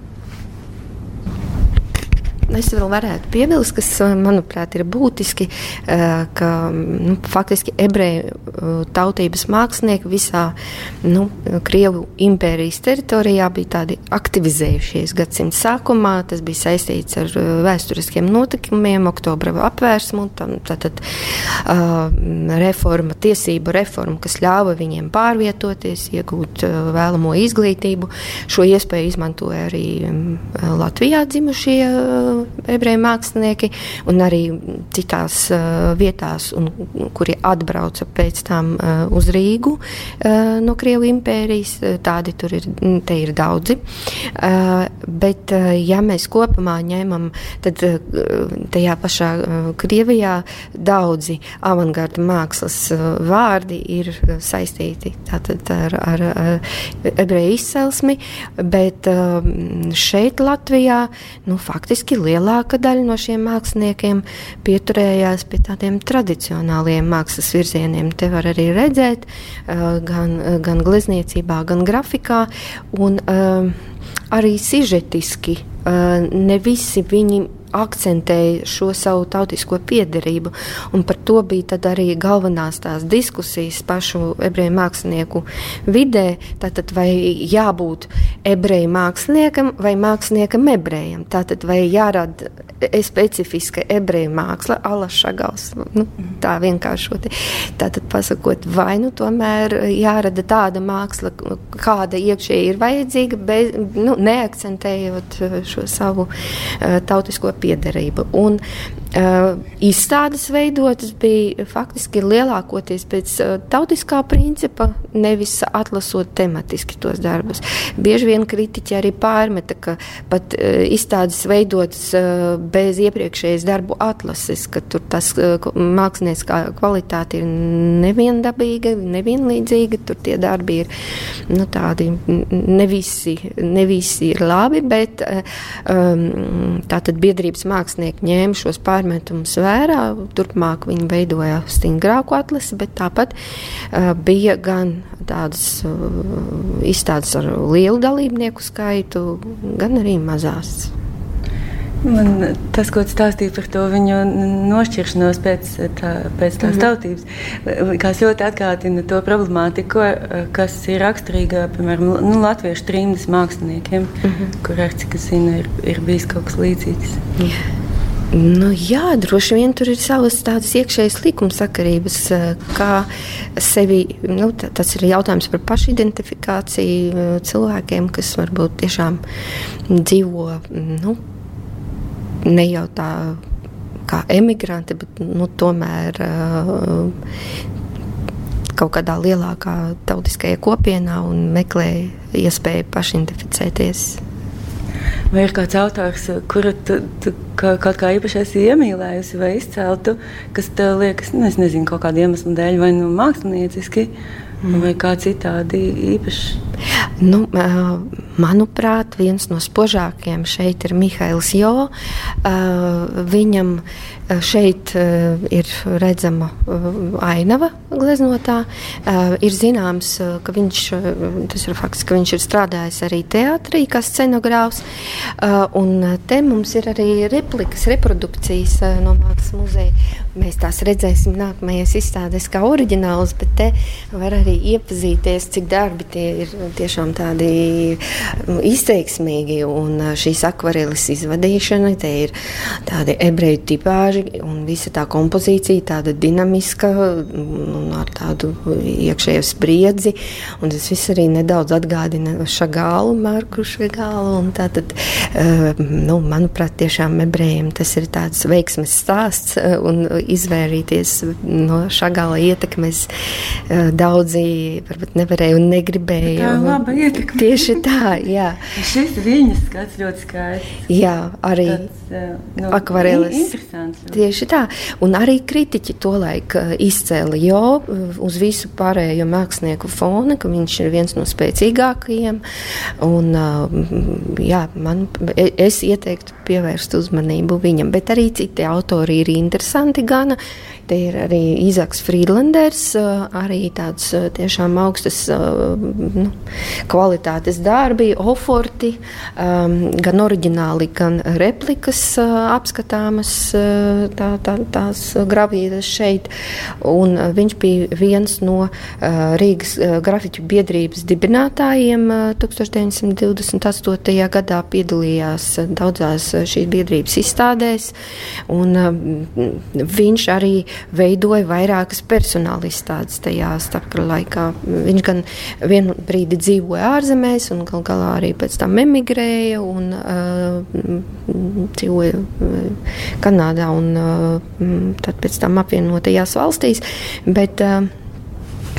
Es vēl varētu piebilst, kas, eh, manuprāt, ir būtiski, eh, ka nu, faktiski ebreju eh, tautības mākslinieki visā nu, Krievu impērijas teritorijā bija tādi aktivizējušies gadsimta sākumā. Tas bija saistīts ar vēsturiskiem notikumiem, oktobra apvērsmu, tam, tātad uh, reforma, tiesību reforma, kas ļāva viņiem pārvietoties, iegūt uh, vēlamo izglītību. Šo iespēju izmantoja arī um, Latvijā dzimušie ebreju mākslinieki, un arī citās uh, vietās, un, kuri atbrauca pēc tam uh, uz Rīgu uh, no Krievu impērijas. Tādi tur ir, ir daudzi. Uh, bet, uh, ja mēs kopumā ņemam, tad uh, tajā pašā uh, Krievijā daudzi avangarda mākslas uh, vārdi ir saistīti tātad, ar, ar, ar ebreju izcelsmi, bet uh, šeit Latvijā nu, faktiski lielāka daļa no šiem māksliniekiem pieturējās pie tādiem tradicionāliem mākslas virzieniem. Te var arī redzēt gan, gan glezniecībā, gan grafikā, un arī sižetiski ne visi viņi akcentēja šo savu tautisko piederību. Par to bija arī galvenās tās diskusijas pašu ebreju mākslinieku vidē. Tātad, vai jābūt ebreju māksliniekam vai māksliniekam ebrejam? Tātad, vai jārada specifiska ebreju māksla, alašagals, nu, tā vienkāršoti. Tātad, pasakot, vai nu tomēr jārada tāda māksla, kāda iekšēji ir vajadzīga, bez, nu, neakcentējot šo savu uh, tautisko piederību. Un, Uh, izstādes veidotas bija faktiski lielākoties pēc uh, tautiskā principa, nevis atlasot tematiski tos darbus. Bieži vien kritiķi arī pārmeta, ka pat uh, izstādes veidotas bez iepriekšējas darbu atlases, ka tur tas mākslinieckā kvalitāte ir neviendabīga, nevienlīdzīga, tur tie darbi ir nu, tādi ne visi, ne visi ir labi, bet um, tātad biedrības mākslinieki ņēma šos pārmetumus pārmetumus vērā. Turpmāk viņi veidoja stingrāku atlasi, bet tāpat uh, bija gan tādas uh, izstādes ar lielu dalībnieku skaitu, gan arī mazās.
Man tas, ko stāstīja par to viņu nošķiršanos pēc, tā, pēc tās mm -hmm. tautības, kas ļoti atgādina to problemātiku, kas ir raksturīga piemēram nu, latviešu trījus māksliniekiem, mm -hmm. kur ar cik es zinu, ir, ir bijis kaut kas līdzīgs.
Yeah. Nu, jā, droši vien tur ir savas tādas iekšējas likumsakarības, eh, kā sevi. Nu, tas ir jautājums par pašidentifikāciju eh, cilvēkiem, kas varbūt tiešām dzīvo nu, ne jau tā kā emigranti, bet nu, tomēr uh, kaut kādā lielākā tautiskajā kopienā un meklē iespēju pašidentificēties.
Vai ir kāds autors, kuru tu, tu kaut kā īpaši esi iemīlējusi vai izceltu, kas tev liekas, nu, nezinu, kaut kāda iemesla dēļ, vai nu mākslinieciski, mm. vai kā citādi īpaši?
Nu, manuprāt, viens no spožākajiem šeit ir Mihails Jo. Viņam šeit ir redzama ainava gleznotā. Ir zināms, ka viņš, tas ir fakts, ka viņš ir strādājis arī teātrī kā scenogrāfs. Un te mums ir arī replikas, reprodukcijas no Mākslas muzeja. Mēs tās redzēsim nākamajās izstādēs kā oriģināls, bet te var arī iepazīties, cik darbi tie ir tiešām tādi izteiksmīgi. Un šīs akvareles izvadīšana, te ir tādi ebreju tipāži un visa tā kompozīcija tāda dinamiska un ar tādu iekšēju spriedzi. Un tas viss arī nedaudz atgādina šagālu, Marku Šagālu. Tātad, nu, manuprāt, tiešām ebrejiem tas ir tāds veiksmes stāsts un izvairīties no šāda ietekmes. Daudzi varbūt nevarēja un negribēja.
laba ietekme.
Tieši tā, jā.
Šis viņas skats ļoti skaists.
Jā, arī
Tāds, nu,
akvareles. Tieši tā. Un arī kritiķi tolaik eh, izcēla jo uz visu pārējo mākslinieku fona, ka viņš ir viens no spēcīgākajiem. Un, jā, man, e- es ieteiktu pievērst uzmanību viņam, bet arī citi autori ir interesanti gana. Te ir arī Izaks Friedlanders, arī tāds tiešām augstas nu, kvalitātes darbi, oforti, gan oriģināli, gan replikas apskatāmas tā, tā, tās gravīras šeit. Un viņš bija viens no Rīgas grafiķu biedrības dibinātājiem uh, 1928. gadā piedalījās daudzās šīs biedrības izstādēs. Un, viņš arī veidoja vairākas personāla izstādes tajā starpkara laikā. Viņš gan vienu brīdi dzīvoja ārzemēs, un gal galā arī pēc tam emigrēja un uh, dzīvoja uh, Kanādā un uh, tad pēc tam apvienotajās valstīs. Bet uh,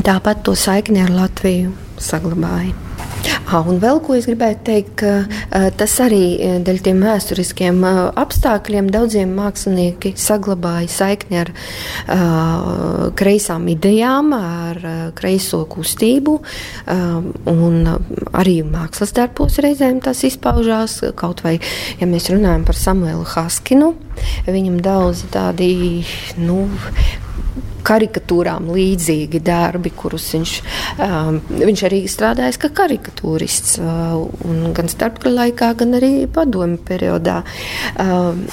tāpat to saikni ar Latviju saglabāja. Ah, un vēl ko es gribēju teikt, ka uh, tas arī eh, dēļ tiem vēsturiskiem uh, apstākļiem daudziem mākslinieki saglabāja saikni ar kreisām idejām, ar kreiso kustību. Un arī mākslas darbos reizēm tas izpaužās. Kaut vai, ja mēs runājam par Samuelu Haskinu, viņam daudz tādi, nu, karikatūrām līdzīgi darbi, kurus viņš, um, viņš arī strādājis kā karikatūrists, uh, gan starpkara laikā, gan arī padomu periodā. Um,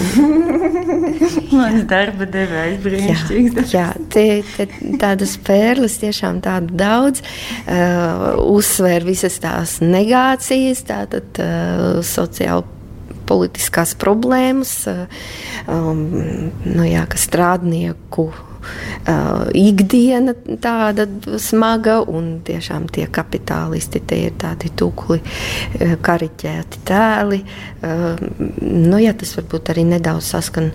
(laughs)
Mans darba devējs brīnišķīgs.
Jā, te, te, tādas pērles tiešām tādu daudz, uh, uzsver visas tās negācijas, tātad uh, sociāli politiskās problēmas, uh, um, nu jā, ka strādnieku uh, ikdiena tāda smaga, un tiešām tie kapitālisti tie ir tādi tukli, uh, kariķēti tēli. Uh, nu, jā, tas varbūt arī nedaudz saskan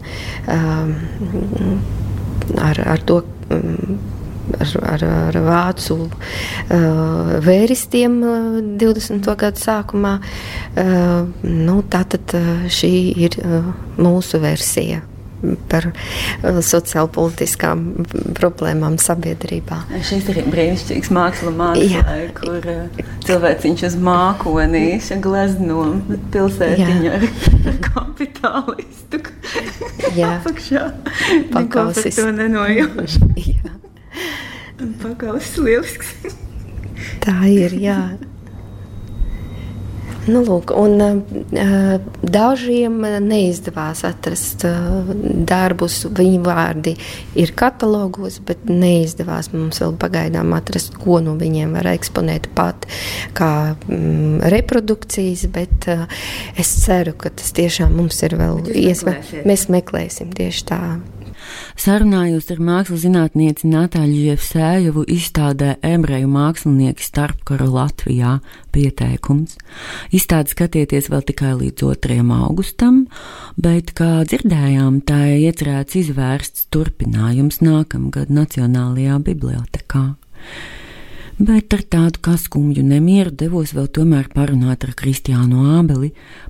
ar, ar to. Um, ar, ar, ar vācu uh, vērstiem uh, 20. gada sākumā. Uh, nu, Tātad uh, šī ir uh, mūsu versija par uh, sociālpolitiskām problēmām sabiedrībā.
Šis ir brīnišķīgs mākslas mākslā, kur uh, cilvēciņš uz mākonīša glezno pilsētiņu ar (laughs) kapitālistu.
Jā,
apakšā.
Pakausis.
to nenojaušu. (laughs)
Jā,
Pakausis lielisks.
tā ir. Jā. Nu, lūk, un, uh, dažiem neizdevās atrast uh, darbus. Viņu vārdi ir katalogos, bet neizdevās mums vēl pagaidām atrast, ko no viņiem var eksponēt pat kā mm, reprodukcijas. Bet uh, es ceru, ka tas tiešām mums ir vēl
meklēsiet.
Mēs meklēsim tieši tā.
Sarunājos ar mākslas zinātnieci Natāļu Jevsējevu izstādē ebreju mākslinieki starpkara Latvijā pieteikums. Izstāde skatieties vēl tikai līdz 2. augustam, bet, kā dzirdējām, tā ir iecerēts izvērsts turpinājums nākamgad Nacionālajā bibliotekā. Bet ar tādu kā skumju nemieru devos vēl tomēr parunāt ar Kristiānu Ābeli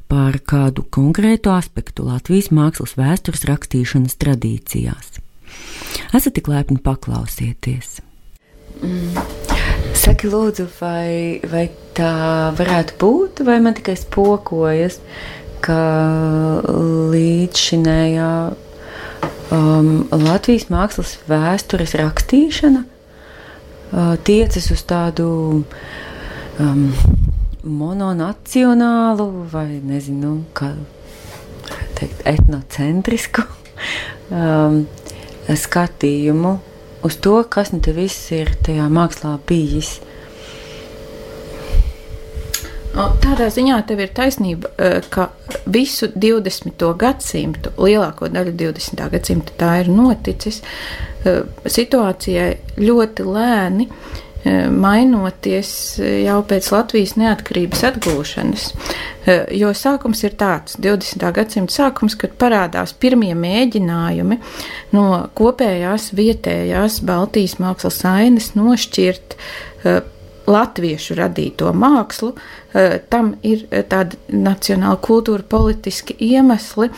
par kādu konkrētu aspektu Latvijas mākslas vēstures rakstīšanas tradīcijās. Esat tik laipni paklausieties! Saki, lūdzu, vai, vai tā varētu būt, vai man tikai spokojas, ka līdzšinējā um, Latvijas mākslas vēstures rakstīšana tiecas uz tādu um, mononacionālu vai nezinu, kā teikt, etnocentrisku (laughs) um, skatījumu uz to, kas nu te viss ir tajā mākslā bijis.
O, Tādā ziņā tev ir taisnība, eh, ka visu 20. gadsimtu, lielāko daļu 20. gadsimta tā ir noticis eh, situācijai ļoti lēni eh, mainoties jau pēc Latvijas neatkarības atgūšanas. Jo sākums ir tāds, 20. gadsimta sākums, kad parādās pirmie mēģinājumi no kopējās vietējās Baltijas mākslas ainas nošķirt latviešu radīto mākslu, tam ir tādi nacionāli kultūra politiski iemesli.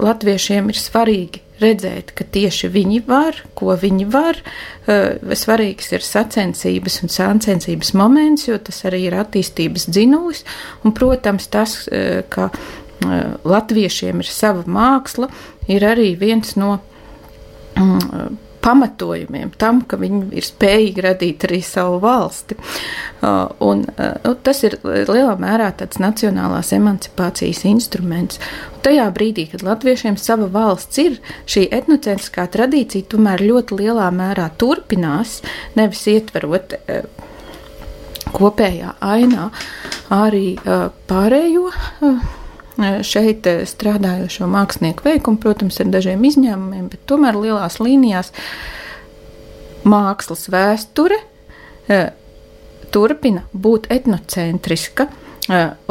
Latviešiem ir svarīgi redzēt, ka tieši viņi var, ko viņi var. Svarīgs ir sacensības un sāncensības moments, jo tas arī ir attīstības dzinulis. Un, protams, tas, ka latviešiem ir sava māksla, ir arī viens no mm, pamatojumiem tam, ka viņi ir spējīgi radīt arī savu valsti. Uh, un, uh, tas ir lielā mērā tāds nacionālās emancipācijas instruments. Un tajā brīdī, kad latviešiem sava valsts ir, šī etnocentriskā tradīcija tomēr ļoti lielā mērā turpinās, nevis ietverot uh, kopējā ainā arī pārējo šeit strādājošo mākslinieku veikumu, protams, ar dažiem izņēmumiem, bet tomēr lielās līnijās mākslas vēsture turpina būt etnocentriska.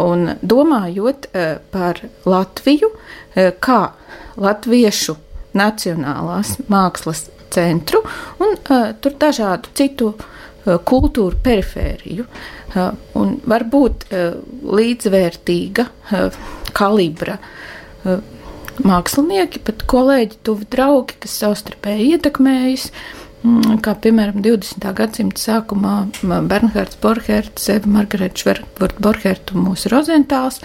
Un domājot par Latviju kā latviešu nacionālās mākslas centru un tur dažādu citu kultūru perifēriju un varbūt līdzvērtīga kalibra mākslinieki, pat kolēģi, tuvi draugi, kas savstarpēji ietekmējas. Mm, kā piemēram 20. gadsimta sākumā Bernhards Borherts, Eva Margareta Švertborta Borherta un mūsu Rozentāls,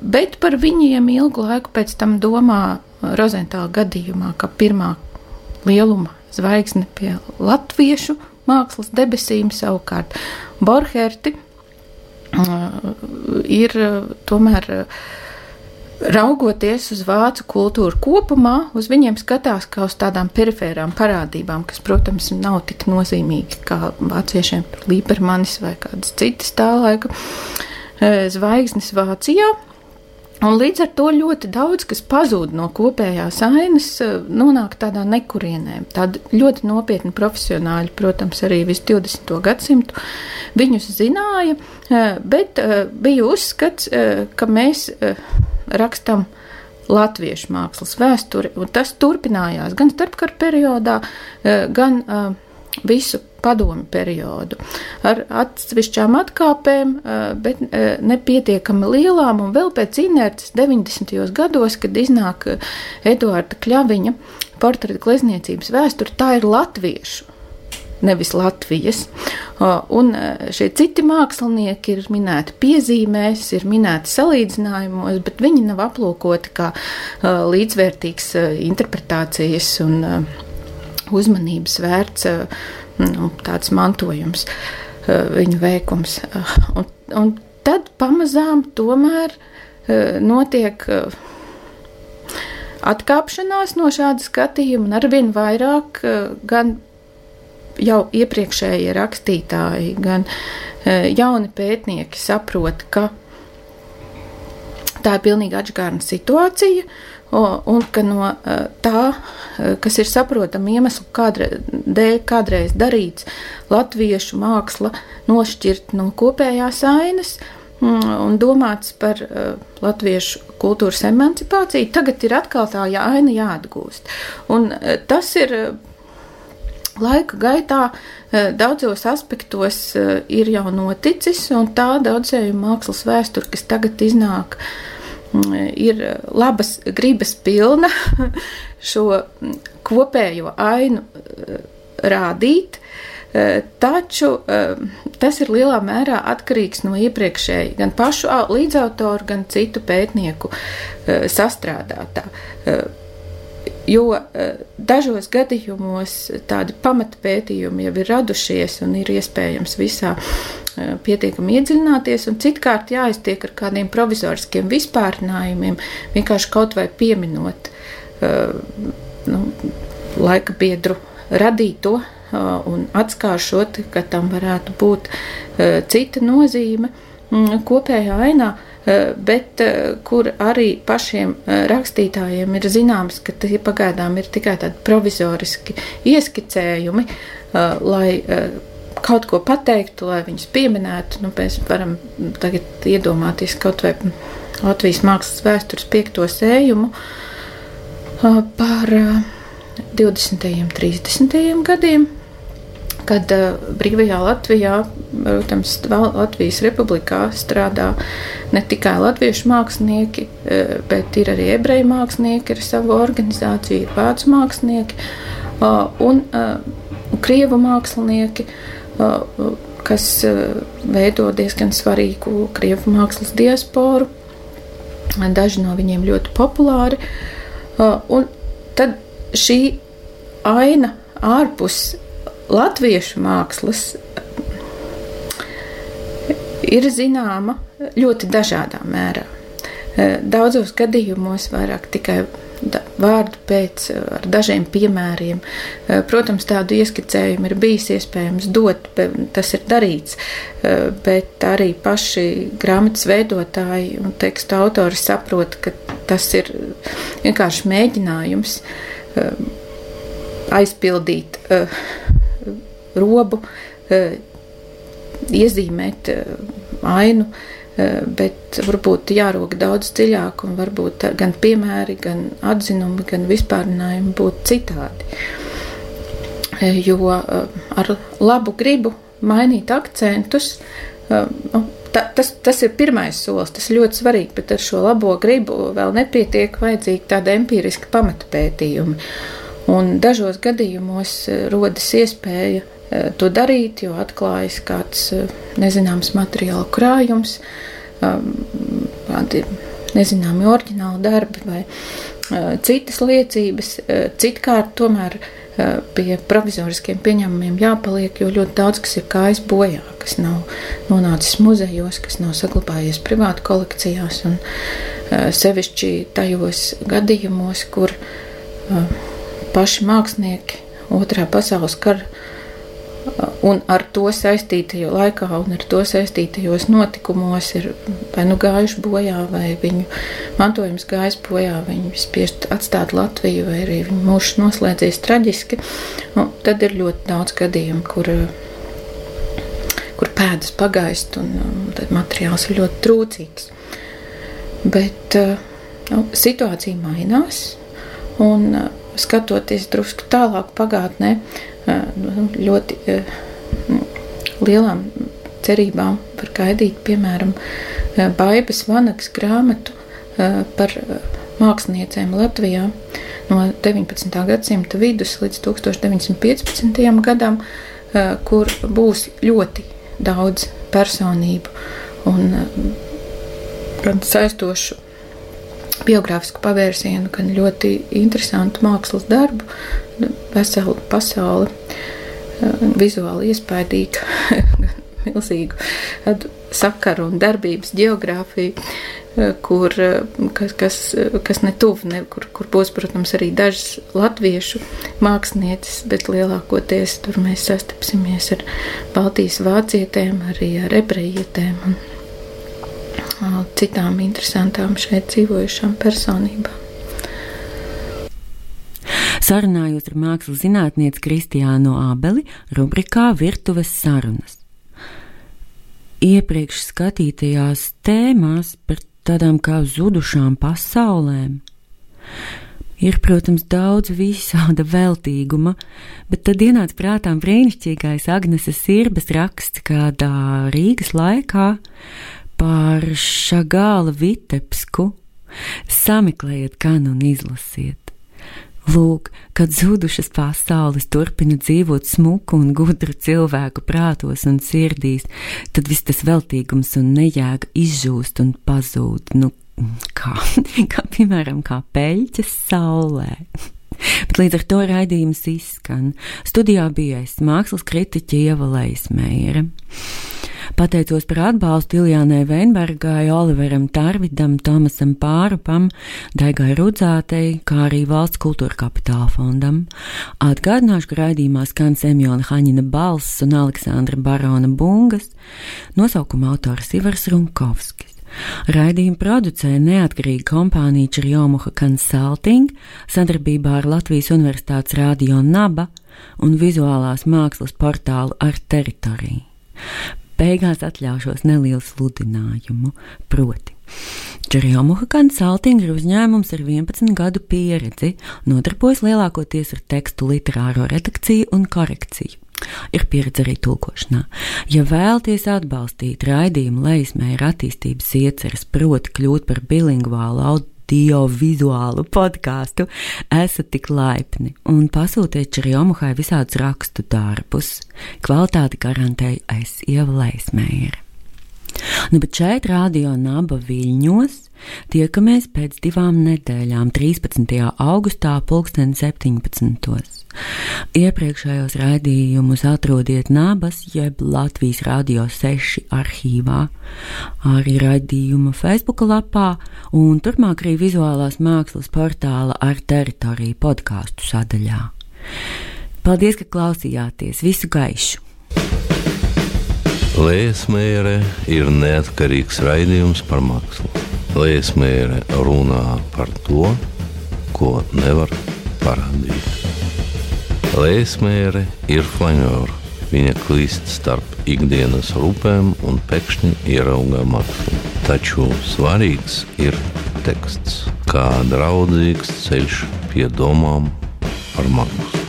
bet par viņiem ilgu laiku pēc tam domā Rozentāla gadījumā, ka pirmā lieluma zvaigzne pie latviešu mākslas debesīm savukārt Borherti ir tomēr raugoties uz vācu kultūru kopumā, uz viņiem skatās kā uz tādām perifērām parādībām, kas, protams, nav tik nozīmīgi kā vāciešiem Līpermanis vai kādas citas tā laika zvaigznes Vācijā. Un līdz ar to ļoti daudz, kas pazūd no kopējās ainas, eh, nonāk tādā nekurienē. Tādi ļoti nopietni profesionāļi, protams, arī visu 20. gadsimtu viņus zināja, eh, bet eh, bija uzskats, ka mēs rakstam latviešu mākslas vēsturi, un tas turpinājās gan starpkara periodā, gan visu padomi periodu ar atsevišķām atkāpēm, bet nepietiekami lielām, un vēl pēc inerces 90. gados, kad iznāk Eduarda Kļaviņa portreta glezniecības vēsture, tā ir latviešu nevis Latvijas. Un šie citi mākslinieki ir minēti piezīmēs, ir minēti salīdzinājumos, bet viņi nav aplūkoti kā līdzvērtīgs interpretācijas un uzmanības vērts nu, tāds mantojums, eh, viņu veikums. Eh, un, un tad pamazām tomēr eh, notiek atkāpšanās no šāda skatījuma, un arvien vairāk gan jau iepriekšējie rakstītāji, gan jauni pētnieki saprot, ka tā ir pilnīgi atšķirīga situācija, un ka no tā, kas ir saprotama iemeslu kādre, dēļ, kādreiz darīts, latviešu māksla nošķirt no kopējās ainas un domāts par latviešu kultūras emancipāciju, tagad ir atkal tā ja aina jāatgūst. Un tas ir laika gaitā daudzos aspektos ir jau noticis, un tā daudzēju mākslas vēsture, kas tagad iznāk, uh, ir labas gribas pilna (laughs) šo kopējo ainu eh, rādīt. Eh, taču eh, tas ir lielā mērā atkarīgs no iepriekšēji gan pašu līdzautoru, gan citu pētnieku sastrādātā. Jo dažos gadījumos tādi pamatpētījumi jau ir radušies un ir iespējams visā pietiekami iedziļināties, un citkārt jāiztiek ar kādiem provizoriskiem vispārinājumiem, vienkārši kaut vai pieminot nu, laika biedru radīto un atskāršot, ka tam varētu būt cita nozīme kopējā ainā. Bet kur arī pašiem rakstītājiem ir zināms, ka tie pagaidām ir tikai tādi provizoriski ieskicējumi, lai kaut ko pateiktu, lai viņus pieminētu. Nu, mēs varam tagad iedomāties kaut vai Latvijas mākslas vēstures piekto sējumu par 20. un 30. gadiem, kad uh, brīvajā Latvijā, protams, Latvijas republikā strādā ne tikai latviešu mākslinieki, uh, bet ir arī ebreju mākslinieki ar savu organizāciju, ir vācu mākslinieki uh, un krievu mākslinieki. Kas veido diezgan svarīgu krievu mākslas diasporu. Daži no viņiem ļoti populāri. Un tad šī aina ārpus latviešu mākslas ir zināma ļoti dažādā mērā. Eh, daudzos gadījumos vairāk tikai vārdu pēc, eh, ar dažiem piemēriem. Eh, protams, tādu ieskicējumu ir bijis iespējams dot, tas ir darīts, bet arī paši grāmatas veidotāji un tekstu autori saprot, ka tas ir vienkārši mēģinājums aizpildīt robu, eh, iezīmēt eh, ainu, eh, bet varbūt jārok daudz dziļāk, un varbūt gan piemēri, gan atzinumi, gan vispārinājumi būtu citādi. Jo ar labu gribu mainīt akcentus, nu, ta, tas, tas ir pirmais solis, tas ir ļoti svarīgi, bet ar šo labo gribu vēl nepietiek vajadzīgi tāda empiriska pamata pētījumi. Un dažos gadījumos rodas iespēja Eh, to darīt, jo atklājas kāds eh, nezināms materiālu krājums, um, kādi nezināmi oriģināli darbi vai eh, citas liecības. Citkārt tomēr pie provizoriskiem pieņēmumiem jāpaliek, jo ļoti daudz kas ir gājis bojā, kas nav nonācis muzejos, kas nav saglabājies privātu kolekcijās, un sevišķi tajos gadījumos, kur paši mākslinieki otrā pasaules kara un ar to saistītajā laikā un ar to saistītajos notikumos ir vai nu gājuši bojā, vai viņu mantojums gājis bojā, viņi spiest atstāt Latviju, vai arī viņu mūžs noslēdzies traģiski. Nu, tad ir ļoti daudz gadījumu, kur, kur pēdas pagaist, un tad materiāls ir ļoti trūcīgs. Bet nu, situācija mainās, un skatoties drusku tālāk pagātnē, Nu, ļoti lielām cerībām var gaidīt, piemēram, Baibas Vanagas grāmatu par māksliniecēm Latvijā no 19. gadsimta vidus līdz 1915. gadam, kur būs ļoti daudz personību un gan saistošu biogrāfisku pavērsienu, gan ļoti interesantu mākslas darbu, veselu pasauli, eh, vizuāli iespaidīgu, (laughs) milzīgu sakaru un darbības geogrāfiju, eh, kur, eh, kas, kas, kas netuvu, ne, kur, kur būs, protams, arī dažas latviešu mākslinieces, bet lielākoties tur mēs sastapsimies ar Baltijas vācietēm, arī ar ebrejietēm un citām interesantām šeit dzīvojušām personībām.
Sarunājos ar mākslas zinātnieci Kristiānu Ābeli rubrikā Virtuves sarunas. Iepriekš skatītajās tēmās par tādām kā zudušām pasaulēm. Ir, protams, daudz visāda veltīguma, bet tad ienāca prātām brīnišķīgais Agneses Sirbas raksts kādā Rīgas laikā par šā gala vitepsku. Sameklējiet, kā nu izlasiet. Lūk, kad zudušas pasaules turpina dzīvot smuku un gudru cilvēku prātos un sirdīs, tad viss tas veltīgums un nejēga izžūst un pazūd, nu, kā, (laughs) kā piemēram, kā peļķes saulē. (laughs) Bet līdz ar to raidījums izskan. Studijā bija es mākslas kritiķa Ieva Leismēra. Pateicos par atbalstu Iljānai Veinbergai, Oliveram Tarvidam, Tomasam Pārupam, Daigai Rudzātei, kā arī Valsts kultūra kapitāla fondam. Atgādināšu, ka raidījumā skan Semjona Haņina balss un Aleksandra Barona bungas, nosaukuma autors Ivars Runkovskis. Raidījumu producēja neatkarīga kompānija Čirjomuha Consulting sadarbībā ar Latvijas Universitātes radio Naba un vizuālās mākslas portālu ar teritoriju. Beigās atļaušos nelielu sludinājumu, proti. Čerjomuha Consulting ir uzņēmums ar 11 gadu pieredzi, nodarbojas lielākoties ar tekstu literāro redakciju un korekciju. Ir pieredze arī tulkošanā. Ja vēlaties atbalstīt raidījumu leismēra attīstības ieceres, proti kļūt par bilingvālu audiovizuālu podkāstu, esat tik laipni un pasūtiet Čerjomuhai visādus rakstu darbus. Kvalitāti garantēju es Ieva Leismēra. Nu, bet šeit, Radio Naba Viļņos, tiekamies pēc divām nedēļām, 13. augustā, 2017. Iepriekšējos raidījumus atrodiet Nabas jeb Latvijas Radio 6 arhīvā, arī raidījuma Facebook lapā un turpmāk arī vizuālās mākslas portāla ar teritoriju podkāstu sadaļā. Paldies, ka klausījāties! Visu gaišu!
Lēsmēre ir neatkarīgs raidījums par mākslu. Lēsmēre runā par to, ko nevar parādīt. Lēsmēre ir flanēra. Viņa klīst starp ikdienas rūpēm un pēkšņi ierauga mākslu. Taču svarīgs ir teksts, kā draudzīgs ceļš pie domām par mākslu.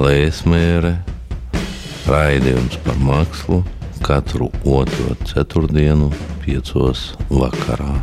Lēsmēre, raidījums par mākslu katru otro ceturtdienu, piecos vakarā.